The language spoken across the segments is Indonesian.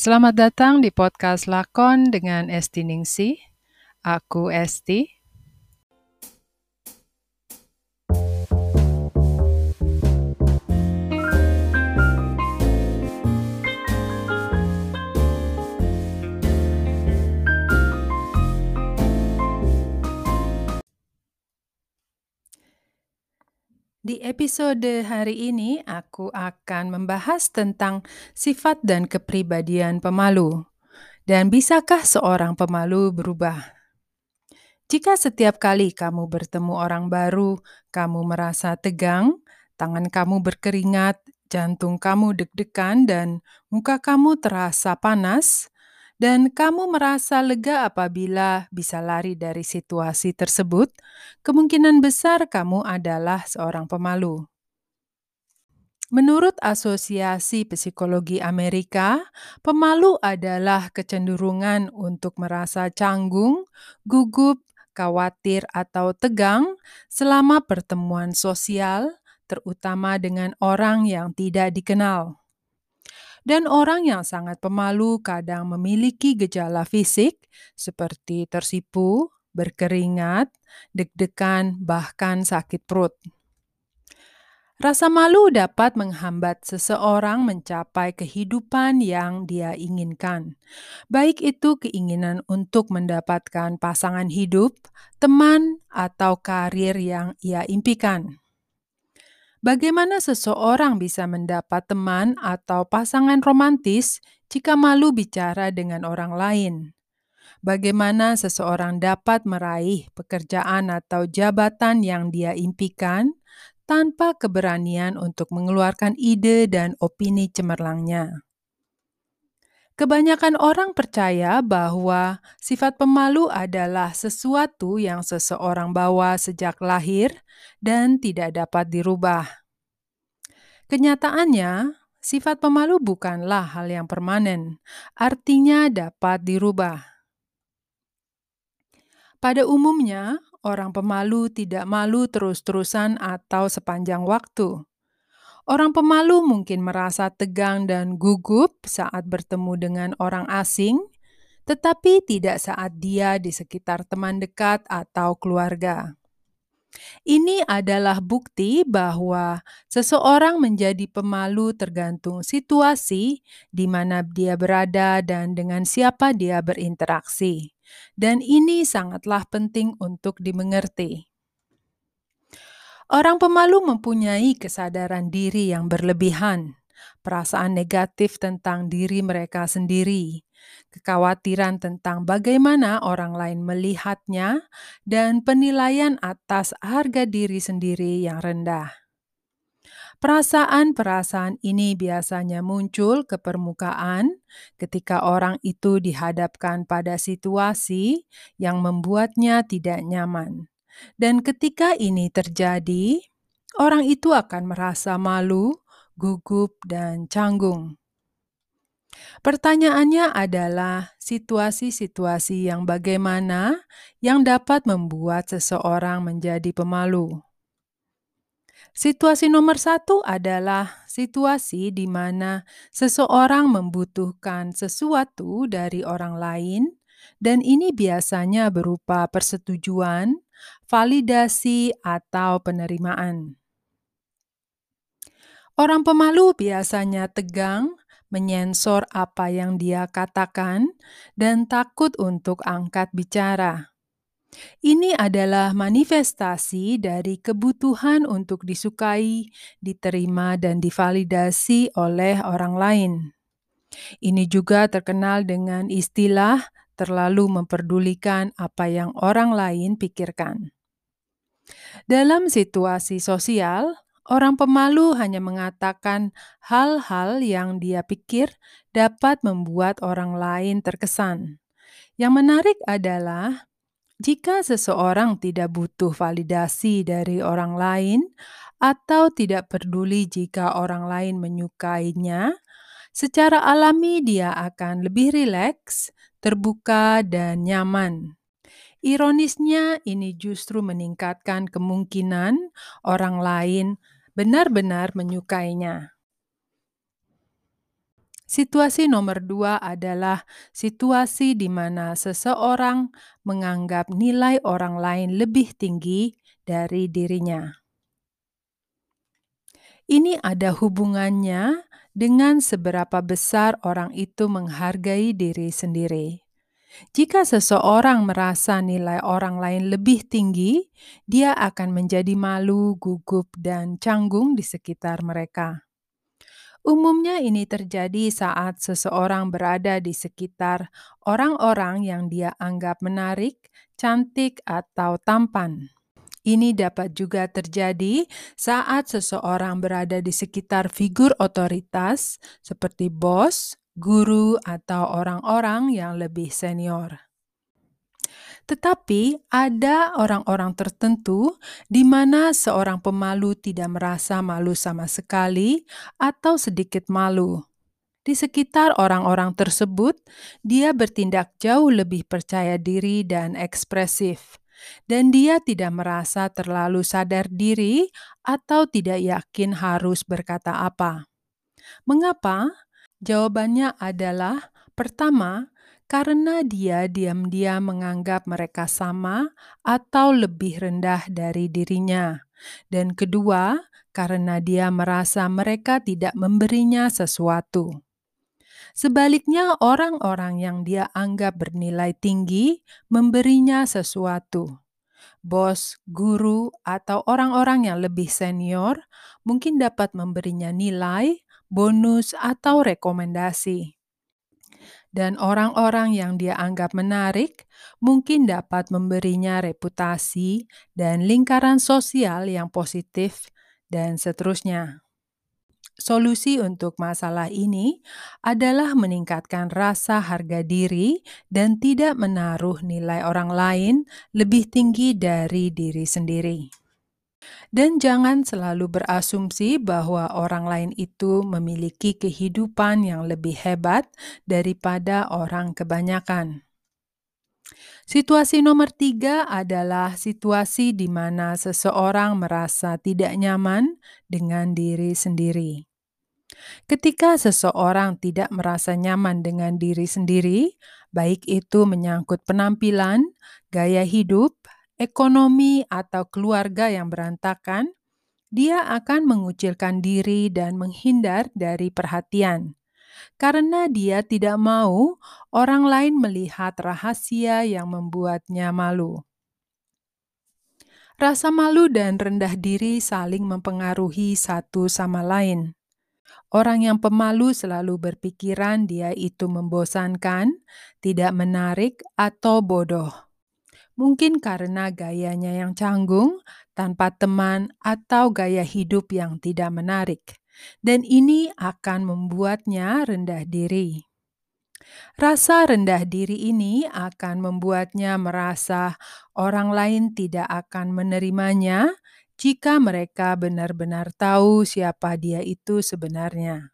Selamat datang di podcast Lakon dengan Esti Ningsi. Aku Esti. Di episode hari ini, aku akan membahas tentang sifat dan kepribadian pemalu. Dan bisakah seorang pemalu berubah? Jika setiap kali kamu bertemu orang baru, kamu merasa tegang, tangan kamu berkeringat, jantung kamu deg-degan, dan muka kamu terasa panas, dan kamu merasa lega apabila bisa lari dari situasi tersebut, kemungkinan besar kamu adalah seorang pemalu. Menurut Asosiasi Psikologi Amerika, pemalu adalah kecenderungan untuk merasa canggung, gugup, khawatir, atau tegang selama pertemuan sosial, terutama dengan orang yang tidak dikenal. Dan orang yang sangat pemalu kadang memiliki gejala fisik seperti tersipu, berkeringat, deg-degan, bahkan sakit perut. Rasa malu dapat menghambat seseorang mencapai kehidupan yang dia inginkan, baik itu keinginan untuk mendapatkan pasangan hidup, teman, atau karir yang ia impikan. Bagaimana seseorang bisa mendapat teman atau pasangan romantis jika malu bicara dengan orang lain? Bagaimana seseorang dapat meraih pekerjaan atau jabatan yang dia impikan tanpa keberanian untuk mengeluarkan ide dan opini cemerlangnya? Kebanyakan orang percaya bahwa sifat pemalu adalah sesuatu yang seseorang bawa sejak lahir dan tidak dapat dirubah. Kenyataannya, sifat pemalu bukanlah hal yang permanen, artinya dapat dirubah. Pada umumnya, orang pemalu tidak malu terus-terusan atau sepanjang waktu. Orang pemalu mungkin merasa tegang dan gugup saat bertemu dengan orang asing, tetapi tidak saat dia di sekitar teman dekat atau keluarga. Ini adalah bukti bahwa seseorang menjadi pemalu tergantung situasi di mana dia berada dan dengan siapa dia berinteraksi. Dan ini sangatlah penting untuk dimengerti. Orang pemalu mempunyai kesadaran diri yang berlebihan, perasaan negatif tentang diri mereka sendiri, kekhawatiran tentang bagaimana orang lain melihatnya, dan penilaian atas harga diri sendiri yang rendah. Perasaan-perasaan ini biasanya muncul ke permukaan ketika orang itu dihadapkan pada situasi yang membuatnya tidak nyaman dan ketika ini terjadi, orang itu akan merasa malu, gugup, dan canggung. Pertanyaannya adalah situasi-situasi yang bagaimana yang dapat membuat seseorang menjadi pemalu. Situasi nomor satu adalah situasi di mana seseorang membutuhkan sesuatu dari orang lain, dan ini biasanya berupa persetujuan, validasi, atau penerimaan. Orang pemalu biasanya tegang, menyensor apa yang dia katakan, dan takut untuk angkat bicara. Ini adalah manifestasi dari kebutuhan untuk disukai, diterima, dan divalidasi oleh orang lain. Ini juga terkenal dengan istilah terlalu memperdulikan apa yang orang lain pikirkan. Dalam situasi sosial, orang pemalu hanya mengatakan hal-hal yang dia pikir dapat membuat orang lain terkesan. Yang menarik adalah jika seseorang tidak butuh validasi dari orang lain atau tidak peduli jika orang lain menyukainya, secara alami dia akan lebih rileks terbuka, dan nyaman. Ironisnya, ini justru meningkatkan kemungkinan orang lain benar-benar menyukainya. Situasi nomor dua adalah situasi di mana seseorang menganggap nilai orang lain lebih tinggi dari dirinya. Ini ada hubungannya dengan seberapa besar orang itu menghargai diri sendiri. Jika seseorang merasa nilai orang lain lebih tinggi, dia akan menjadi malu, gugup, dan canggung di sekitar mereka. Umumnya, ini terjadi saat seseorang berada di sekitar orang-orang yang dia anggap menarik, cantik, atau tampan. Ini dapat juga terjadi saat seseorang berada di sekitar figur otoritas, seperti bos, guru, atau orang-orang yang lebih senior. Tetapi ada orang-orang tertentu di mana seorang pemalu tidak merasa malu sama sekali atau sedikit malu. Di sekitar orang-orang tersebut, dia bertindak jauh lebih percaya diri dan ekspresif dan dia tidak merasa terlalu sadar diri atau tidak yakin harus berkata apa. Mengapa? Jawabannya adalah: pertama, karena dia diam-diam menganggap mereka sama atau lebih rendah dari dirinya, dan kedua, karena dia merasa mereka tidak memberinya sesuatu. Sebaliknya, orang-orang yang dia anggap bernilai tinggi memberinya sesuatu. Bos, guru, atau orang-orang yang lebih senior mungkin dapat memberinya nilai, bonus, atau rekomendasi. Dan orang-orang yang dia anggap menarik mungkin dapat memberinya reputasi dan lingkaran sosial yang positif, dan seterusnya. Solusi untuk masalah ini adalah meningkatkan rasa harga diri dan tidak menaruh nilai orang lain lebih tinggi dari diri sendiri. Dan jangan selalu berasumsi bahwa orang lain itu memiliki kehidupan yang lebih hebat daripada orang kebanyakan. Situasi nomor tiga adalah situasi di mana seseorang merasa tidak nyaman dengan diri sendiri. Ketika seseorang tidak merasa nyaman dengan diri sendiri, baik itu menyangkut penampilan, gaya hidup, ekonomi, atau keluarga yang berantakan, dia akan mengucilkan diri dan menghindar dari perhatian karena dia tidak mau orang lain melihat rahasia yang membuatnya malu. Rasa malu dan rendah diri saling mempengaruhi satu sama lain. Orang yang pemalu selalu berpikiran dia itu membosankan, tidak menarik, atau bodoh. Mungkin karena gayanya yang canggung, tanpa teman, atau gaya hidup yang tidak menarik, dan ini akan membuatnya rendah diri. Rasa rendah diri ini akan membuatnya merasa orang lain tidak akan menerimanya jika mereka benar-benar tahu siapa dia itu sebenarnya.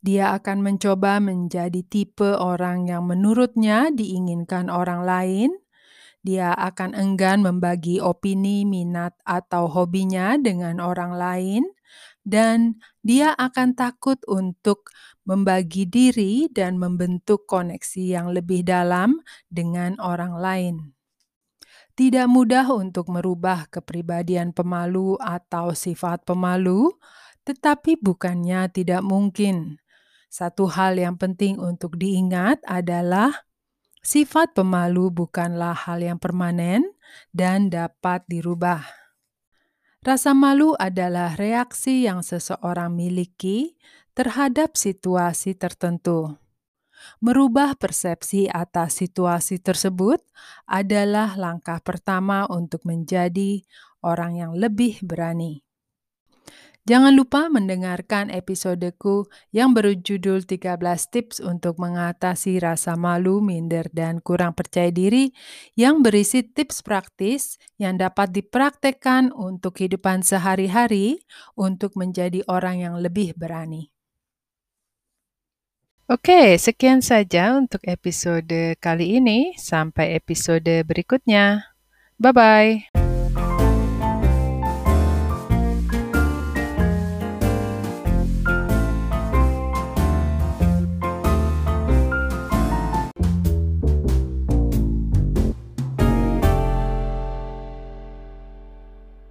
Dia akan mencoba menjadi tipe orang yang menurutnya diinginkan orang lain. Dia akan enggan membagi opini, minat, atau hobinya dengan orang lain, dan dia akan takut untuk membagi diri dan membentuk koneksi yang lebih dalam dengan orang lain. Tidak mudah untuk merubah kepribadian pemalu atau sifat pemalu, tetapi bukannya tidak mungkin. Satu hal yang penting untuk diingat adalah sifat pemalu bukanlah hal yang permanen dan dapat dirubah. Rasa malu adalah reaksi yang seseorang miliki terhadap situasi tertentu. Merubah persepsi atas situasi tersebut adalah langkah pertama untuk menjadi orang yang lebih berani. Jangan lupa mendengarkan episodeku yang berjudul 13 tips untuk mengatasi rasa malu, minder, dan kurang percaya diri yang berisi tips praktis yang dapat dipraktekkan untuk kehidupan sehari-hari untuk menjadi orang yang lebih berani. Oke, sekian saja untuk episode kali ini. Sampai episode berikutnya. Bye bye.